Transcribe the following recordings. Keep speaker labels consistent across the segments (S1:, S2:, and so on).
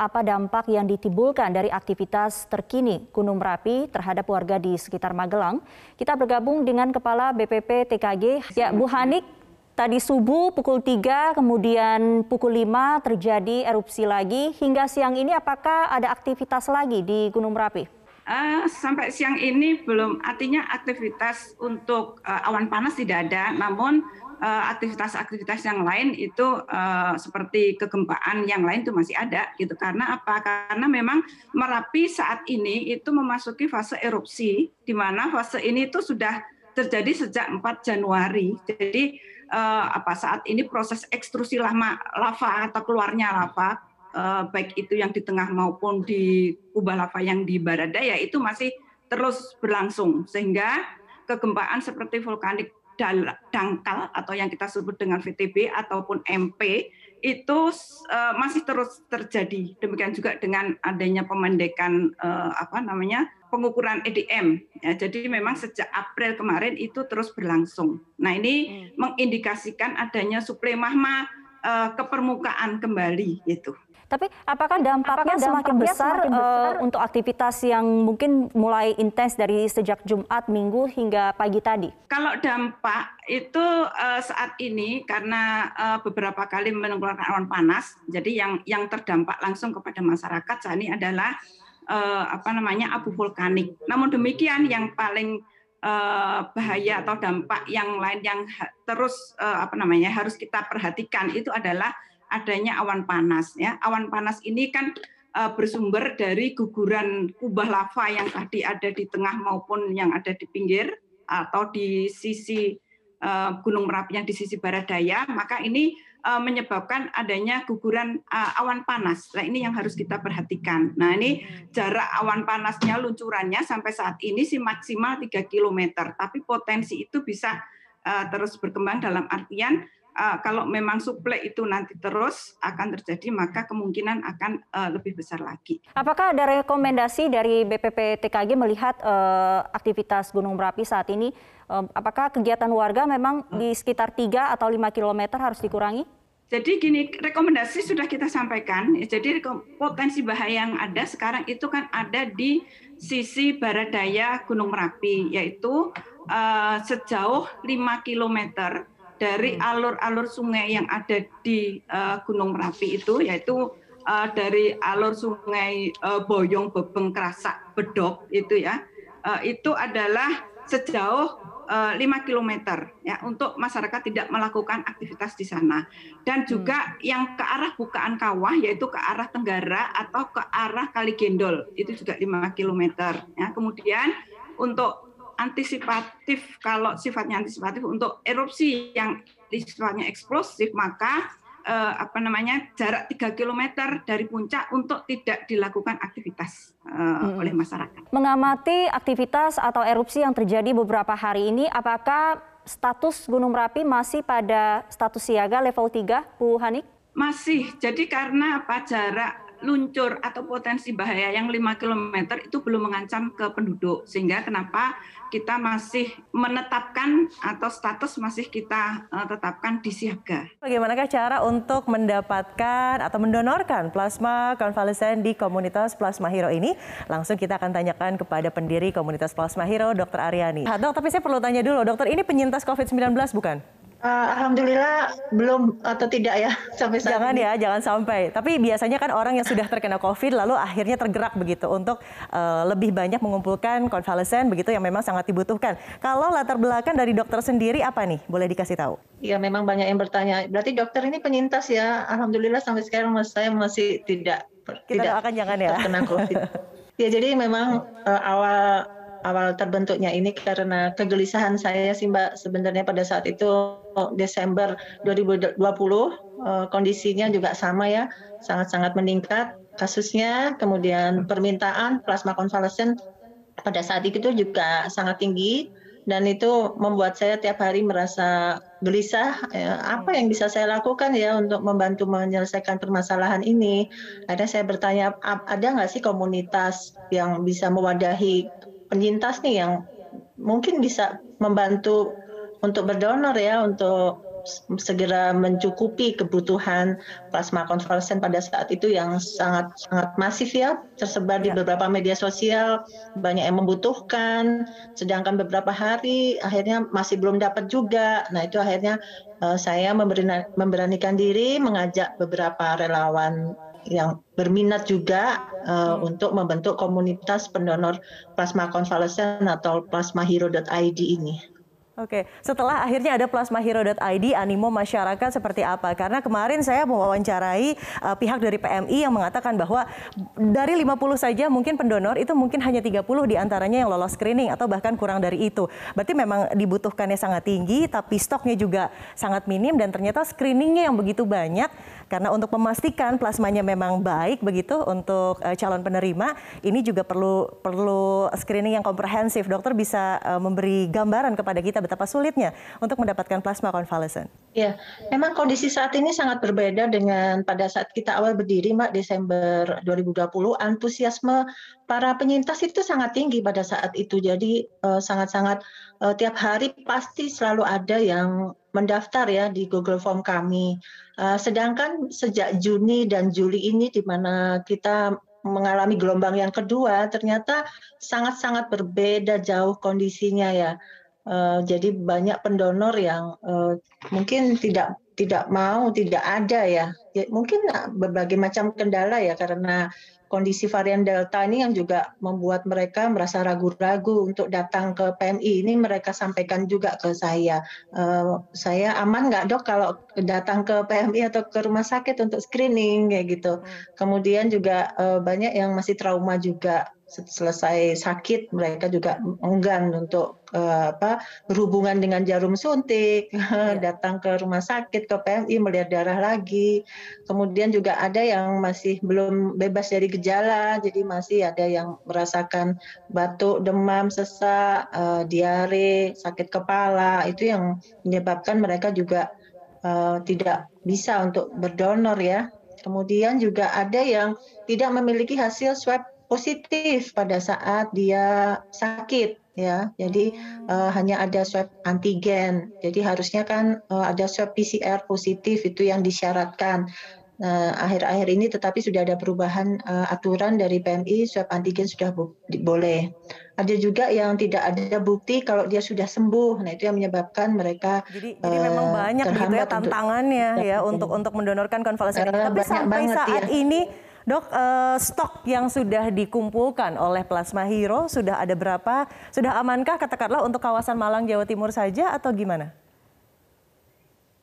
S1: apa dampak yang ditimbulkan dari aktivitas terkini Gunung Merapi terhadap warga di sekitar Magelang. Kita bergabung dengan Kepala BPP TKG, ya Bu Hanik. Tadi subuh pukul 3, kemudian pukul 5 terjadi erupsi lagi. Hingga siang ini apakah ada aktivitas lagi di Gunung Merapi?
S2: Uh, sampai siang ini belum, artinya aktivitas untuk uh, awan panas tidak ada, namun Eh, aktivitas-aktivitas yang lain itu uh, seperti kegempaan yang lain itu masih ada gitu. Karena apa? Karena memang merapi saat ini itu memasuki fase erupsi di mana fase ini itu sudah terjadi sejak 4 Januari. Jadi uh, apa saat ini proses ekstrusi lama lava atau keluarnya lava baik itu yang di tengah maupun di kubah lava yang di barat daya itu masih terus berlangsung sehingga kegempaan seperti vulkanik dangkal atau yang kita sebut dengan VTB ataupun MP itu uh, masih terus terjadi. Demikian juga dengan adanya pemendekan uh, apa namanya pengukuran EDM. Ya, jadi memang sejak April kemarin itu terus berlangsung. Nah ini hmm. mengindikasikan adanya suplai magma uh, ke permukaan kembali itu.
S1: Tapi apakah dampaknya, apakah semakin besar, semakin besar uh, untuk aktivitas yang mungkin mulai intens dari sejak Jumat, Minggu hingga pagi tadi?
S2: Kalau dampak itu uh, saat ini karena uh, beberapa kali mengeluarkan awan panas, jadi yang yang terdampak langsung kepada masyarakat saat ini adalah uh, apa namanya abu vulkanik. Namun demikian yang paling uh, bahaya atau dampak yang lain yang terus uh, apa namanya harus kita perhatikan itu adalah adanya awan panas ya. Awan panas ini kan uh, bersumber dari guguran kubah lava yang tadi ada di tengah maupun yang ada di pinggir atau di sisi uh, Gunung Merapi yang di sisi barat daya, maka ini uh, menyebabkan adanya guguran awan panas. Nah, ini yang harus kita perhatikan. Nah, ini jarak awan panasnya luncurannya sampai saat ini sih maksimal 3 km, tapi potensi itu bisa terus berkembang dalam artian kalau memang suplai itu nanti terus akan terjadi maka kemungkinan akan uh, lebih besar lagi.
S1: Apakah ada rekomendasi dari BPP TKG melihat uh, aktivitas Gunung Merapi saat ini? Uh, apakah kegiatan warga memang di sekitar 3 atau 5 km harus dikurangi?
S2: Jadi gini, rekomendasi sudah kita sampaikan. Jadi potensi bahaya yang ada sekarang itu kan ada di sisi barat daya Gunung Merapi, yaitu uh, sejauh 5 kilometer dari hmm. alur-alur sungai yang ada di uh, Gunung Merapi itu yaitu uh, dari alur sungai uh, Boyong, Bebeng, Kerasak, Bedok itu ya uh, itu adalah sejauh uh, 5 km ya untuk masyarakat tidak melakukan aktivitas di sana dan juga hmm. yang ke arah bukaan kawah yaitu ke arah Tenggara atau ke arah Kali Gendol itu juga 5 km ya kemudian untuk antisipatif kalau sifatnya antisipatif untuk erupsi yang sifatnya eksplosif maka eh, apa namanya jarak 3 km dari puncak untuk tidak dilakukan aktivitas eh, hmm. oleh masyarakat.
S1: Mengamati aktivitas atau erupsi yang terjadi beberapa hari ini apakah status Gunung Merapi masih pada status siaga level 3 Bu Hanik?
S2: Masih. Jadi karena apa jarak luncur atau potensi bahaya yang 5 km itu belum mengancam ke penduduk. Sehingga kenapa kita masih menetapkan atau status masih kita uh, tetapkan di siaga.
S1: Bagaimanakah cara untuk mendapatkan atau mendonorkan plasma konvalesen di komunitas Plasma Hero ini? Langsung kita akan tanyakan kepada pendiri komunitas Plasma Hero, Dr. Aryani. Dok, tapi saya perlu tanya dulu, dokter ini penyintas COVID-19 bukan?
S3: Uh, Alhamdulillah belum atau tidak ya sampai
S1: saat Jangan ini. ya, jangan sampai. Tapi biasanya kan orang yang sudah terkena COVID lalu akhirnya tergerak begitu untuk uh, lebih banyak mengumpulkan konvalesen begitu yang memang sangat dibutuhkan. Kalau latar belakang dari dokter sendiri apa nih? Boleh dikasih tahu?
S3: Iya, memang banyak yang bertanya. Berarti dokter ini penyintas ya? Alhamdulillah sampai sekarang saya masih tidak
S1: Kita tidak doakan jangan ya.
S3: Terkena COVID. ya, jadi memang uh, awal awal terbentuknya ini karena kegelisahan saya sih Mbak sebenarnya pada saat itu Desember 2020 eh, kondisinya juga sama ya sangat-sangat meningkat kasusnya. Kemudian permintaan plasma konvalesen pada saat itu juga sangat tinggi dan itu membuat saya tiap hari merasa gelisah ya, apa yang bisa saya lakukan ya untuk membantu menyelesaikan permasalahan ini. Ada saya bertanya ada nggak sih komunitas yang bisa mewadahi penyintas nih yang mungkin bisa membantu untuk berdonor ya untuk segera mencukupi kebutuhan plasma konvalesen pada saat itu yang sangat sangat masif ya tersebar ya. di beberapa media sosial banyak yang membutuhkan sedangkan beberapa hari akhirnya masih belum dapat juga nah itu akhirnya uh, saya memberanikan diri mengajak beberapa relawan yang berminat juga uh, hmm. untuk membentuk komunitas pendonor plasma konvalesen atau plasmahero.id ini.
S1: Oke, setelah akhirnya ada plasmahero.id, animo masyarakat seperti apa? Karena kemarin saya mewawancarai uh, pihak dari PMI yang mengatakan bahwa dari 50 saja mungkin pendonor itu mungkin hanya 30 di antaranya yang lolos screening atau bahkan kurang dari itu. Berarti memang dibutuhkannya sangat tinggi, tapi stoknya juga sangat minim dan ternyata screeningnya yang begitu banyak karena untuk memastikan plasmanya memang baik begitu untuk uh, calon penerima, ini juga perlu perlu screening yang komprehensif. Dokter bisa uh, memberi gambaran kepada kita betapa sulitnya untuk mendapatkan plasma konvalesen.
S3: Ya, memang kondisi saat ini sangat berbeda dengan pada saat kita awal berdiri, Mbak, Desember 2020. Antusiasme para penyintas itu sangat tinggi pada saat itu. Jadi uh, sangat-sangat uh, tiap hari pasti selalu ada yang mendaftar ya di Google Form kami. Uh, sedangkan sejak Juni dan Juli ini di mana kita mengalami gelombang yang kedua, ternyata sangat-sangat berbeda jauh kondisinya ya. Uh, jadi banyak pendonor yang uh, mungkin tidak tidak mau, tidak ada ya. ya mungkin berbagai macam kendala ya karena kondisi varian Delta ini yang juga membuat mereka merasa ragu-ragu untuk datang ke PMI. Ini mereka sampaikan juga ke saya. Uh, saya aman nggak dok kalau datang ke PMI atau ke rumah sakit untuk screening kayak gitu. Hmm. Kemudian juga uh, banyak yang masih trauma juga selesai sakit mereka juga enggan untuk uh, apa berhubungan dengan jarum suntik ya. datang ke rumah sakit ke PMI melihat darah lagi. Kemudian juga ada yang masih belum bebas dari gejala jadi masih ada yang merasakan batuk demam sesak uh, diare sakit kepala. Itu yang menyebabkan mereka juga uh, tidak bisa untuk berdonor ya. Kemudian juga ada yang tidak memiliki hasil swab positif pada saat dia sakit ya. Jadi uh, hanya ada swab antigen. Jadi harusnya kan uh, ada swab PCR positif itu yang disyaratkan. Nah, akhir-akhir ini tetapi sudah ada perubahan uh, aturan dari PMI swab antigen sudah boleh. Ada juga yang tidak ada bukti kalau dia sudah sembuh. Nah, itu yang menyebabkan mereka
S1: Jadi, uh, jadi memang banyak gitu ya tantangannya untuk, ya untuk untuk mendonorkan konvalesen uh, Tapi sampai banget, saat ya. ini Dok, uh, stok yang sudah dikumpulkan oleh Plasma Hero sudah ada berapa? Sudah amankah katakanlah untuk kawasan Malang, Jawa Timur saja atau gimana?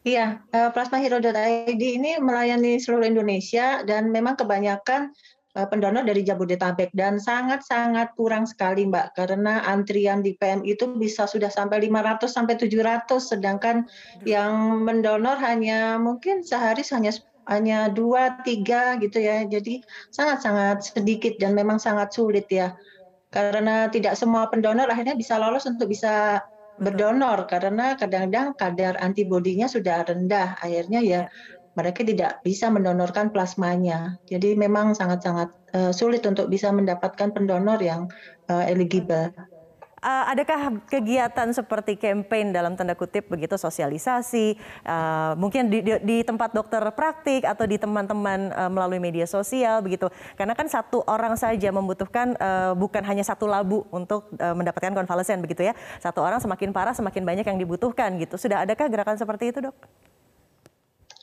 S3: Iya, uh, plasmahero.id ini melayani seluruh Indonesia dan memang kebanyakan uh, pendonor dari Jabodetabek dan sangat-sangat kurang sekali Mbak karena antrian di PM itu bisa sudah sampai 500 sampai 700 sedangkan yang mendonor hanya mungkin sehari hanya hanya dua tiga gitu ya. Jadi sangat sangat sedikit dan memang sangat sulit ya. Karena tidak semua pendonor akhirnya bisa lolos untuk bisa berdonor. Karena kadang-kadang kadar antibodinya sudah rendah. Akhirnya ya mereka tidak bisa mendonorkan plasmanya. Jadi memang sangat-sangat uh, sulit untuk bisa mendapatkan pendonor yang uh, eligible
S1: uh, adakah kegiatan seperti campaign dalam tanda kutip begitu sosialisasi uh, mungkin di, di, di tempat dokter praktik atau di teman-teman uh, melalui media sosial begitu? Karena kan satu orang saja membutuhkan uh, bukan hanya satu labu untuk uh, mendapatkan konvalesen begitu ya. Satu orang semakin parah semakin banyak yang dibutuhkan gitu. Sudah adakah gerakan seperti itu dok?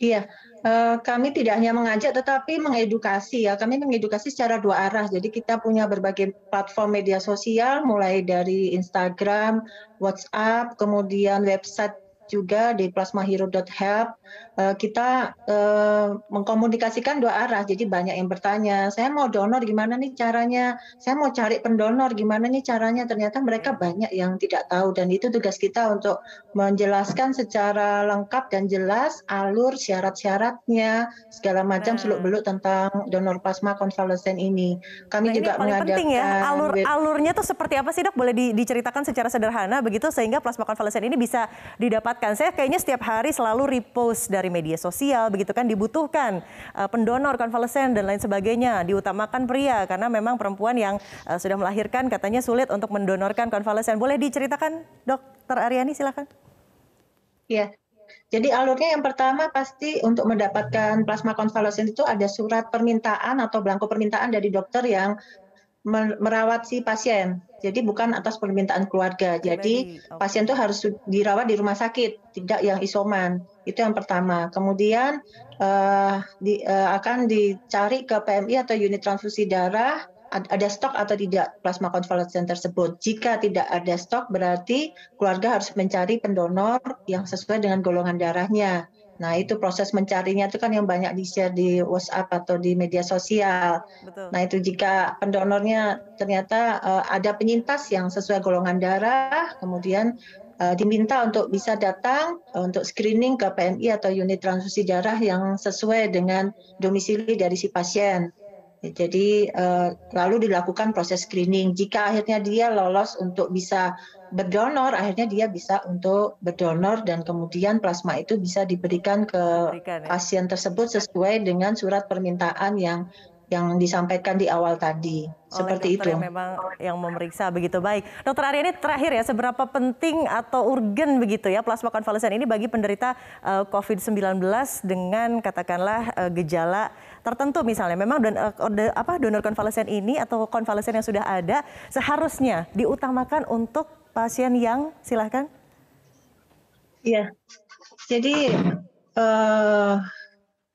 S3: Iya, eh, kami tidak hanya mengajak tetapi mengedukasi ya. Kami mengedukasi secara dua arah. Jadi kita punya berbagai platform media sosial mulai dari Instagram, WhatsApp, kemudian website juga di plasmahero.help eh, kita eh, mengkomunikasikan dua arah. Jadi banyak yang bertanya, saya mau donor gimana nih caranya? Saya mau cari pendonor gimana nih caranya? Ternyata mereka banyak yang tidak tahu dan itu tugas kita untuk menjelaskan secara lengkap dan jelas alur syarat-syaratnya segala macam seluk-beluk tentang donor plasma konvalesen ini.
S1: Kami nah, juga ini mengadakan penting ya. Alur alurnya tuh seperti apa sih, Dok? Boleh diceritakan secara sederhana begitu sehingga plasma konvalesen ini bisa didapat dapatkan. Saya kayaknya setiap hari selalu repost dari media sosial, begitu kan dibutuhkan uh, pendonor konvalesen dan lain sebagainya. Diutamakan pria karena memang perempuan yang uh, sudah melahirkan katanya sulit untuk mendonorkan konvalesen. Boleh diceritakan, Dokter Aryani silakan.
S3: Ya, Jadi alurnya yang pertama pasti untuk mendapatkan plasma konvalesen itu ada surat permintaan atau belangko permintaan dari dokter yang merawat si pasien. Jadi bukan atas permintaan keluarga. Jadi pasien itu harus dirawat di rumah sakit, tidak yang isoman. Itu yang pertama. Kemudian uh, di, uh, akan dicari ke PMI atau unit transfusi darah ada stok atau tidak plasma konvalesen tersebut. Jika tidak ada stok berarti keluarga harus mencari pendonor yang sesuai dengan golongan darahnya. Nah, itu proses mencarinya itu kan yang banyak di-share di WhatsApp atau di media sosial. Betul. Nah, itu jika pendonornya ternyata uh, ada penyintas yang sesuai golongan darah, kemudian uh, diminta untuk bisa datang uh, untuk screening ke PMI atau unit transfusi darah yang sesuai dengan domisili dari si pasien. Jadi uh, lalu dilakukan proses screening. Jika akhirnya dia lolos untuk bisa berdonor, akhirnya dia bisa untuk berdonor dan kemudian plasma itu bisa diberikan ke Berikan, ya? pasien tersebut sesuai dengan surat permintaan yang yang disampaikan di awal tadi. Oleh Seperti itu.
S1: Yang memang yang memeriksa begitu baik. Dokter Arya ini terakhir ya, seberapa penting atau urgen begitu ya plasma konvalesen ini bagi penderita uh, eh, COVID-19 dengan katakanlah uh, gejala tertentu misalnya. Memang don, uh, apa donor konvalesen ini atau konvalesen yang sudah ada seharusnya diutamakan untuk pasien yang silahkan.
S3: Iya. Jadi uh,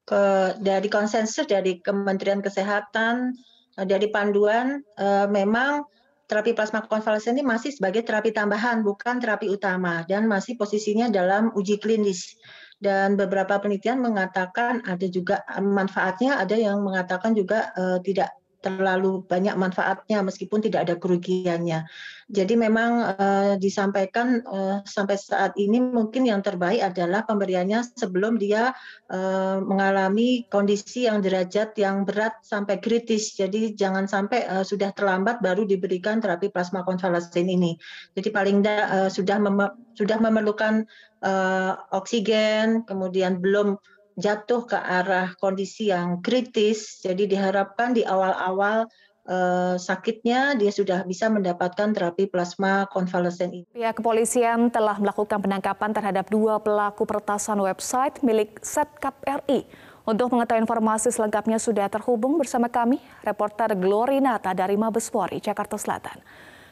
S3: ke dari konsensus dari Kementerian Kesehatan eh, dari panduan eh, memang terapi plasma konvalesen ini masih sebagai terapi tambahan bukan terapi utama dan masih posisinya dalam uji klinis. Dan beberapa penelitian mengatakan ada juga manfaatnya ada yang mengatakan juga tidak terlalu banyak manfaatnya meskipun tidak ada kerugiannya. Jadi memang uh, disampaikan uh, sampai saat ini mungkin yang terbaik adalah pemberiannya sebelum dia uh, mengalami kondisi yang derajat yang berat sampai kritis. Jadi jangan sampai uh, sudah terlambat baru diberikan terapi plasma konvalesen ini. Jadi paling tidak uh, sudah mem sudah memerlukan uh, oksigen, kemudian belum jatuh ke arah kondisi yang kritis. Jadi diharapkan di awal-awal eh, sakitnya dia sudah bisa mendapatkan terapi plasma konvalesen ini.
S1: Pihak kepolisian telah melakukan penangkapan terhadap dua pelaku peretasan website milik Setkap RI. Untuk mengetahui informasi selengkapnya sudah terhubung bersama kami, reporter Glory Nata dari Mabespori, Jakarta Selatan.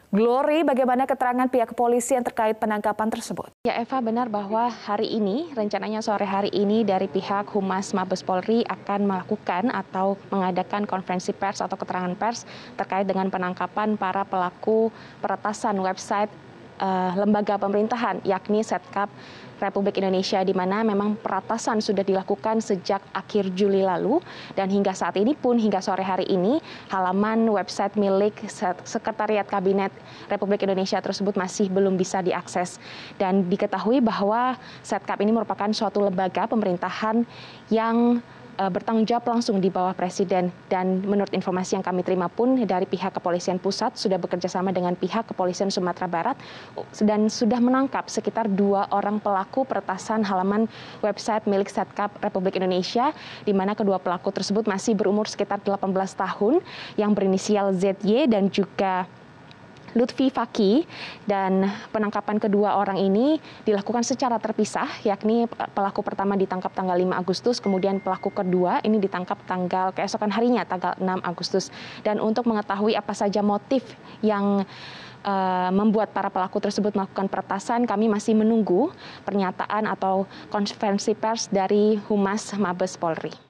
S1: Glory, bagaimana keterangan pihak kepolisian terkait penangkapan tersebut?
S4: Ya Eva, benar bahwa hari ini, rencananya sore hari ini dari pihak Humas Mabes Polri akan melakukan atau mengadakan konferensi pers atau keterangan pers terkait dengan penangkapan para pelaku peretasan website uh, lembaga pemerintahan yakni Setkap Republik Indonesia di mana memang peratasan sudah dilakukan sejak akhir Juli lalu. Dan hingga saat ini pun hingga sore hari ini halaman website milik Sekretariat Kabinet Republik Indonesia tersebut masih belum bisa diakses. Dan diketahui bahwa Setkap ini merupakan suatu lembaga pemerintahan yang uh, bertanggung jawab langsung di bawah presiden. Dan menurut informasi yang kami terima pun dari pihak kepolisian pusat sudah bekerja sama dengan pihak kepolisian Sumatera Barat dan sudah menangkap sekitar dua orang pelaku peretasan halaman website milik Setkap Republik Indonesia di mana kedua pelaku tersebut masih berumur sekitar 18 tahun yang berinisial ZY dan juga Lutfi Faki dan penangkapan kedua orang ini dilakukan secara terpisah yakni pelaku pertama ditangkap tanggal 5 Agustus kemudian pelaku kedua ini ditangkap tanggal keesokan harinya tanggal 6 Agustus dan untuk mengetahui apa saja motif yang uh, membuat para pelaku tersebut melakukan peretasan, kami masih menunggu pernyataan atau konferensi pers dari Humas Mabes Polri.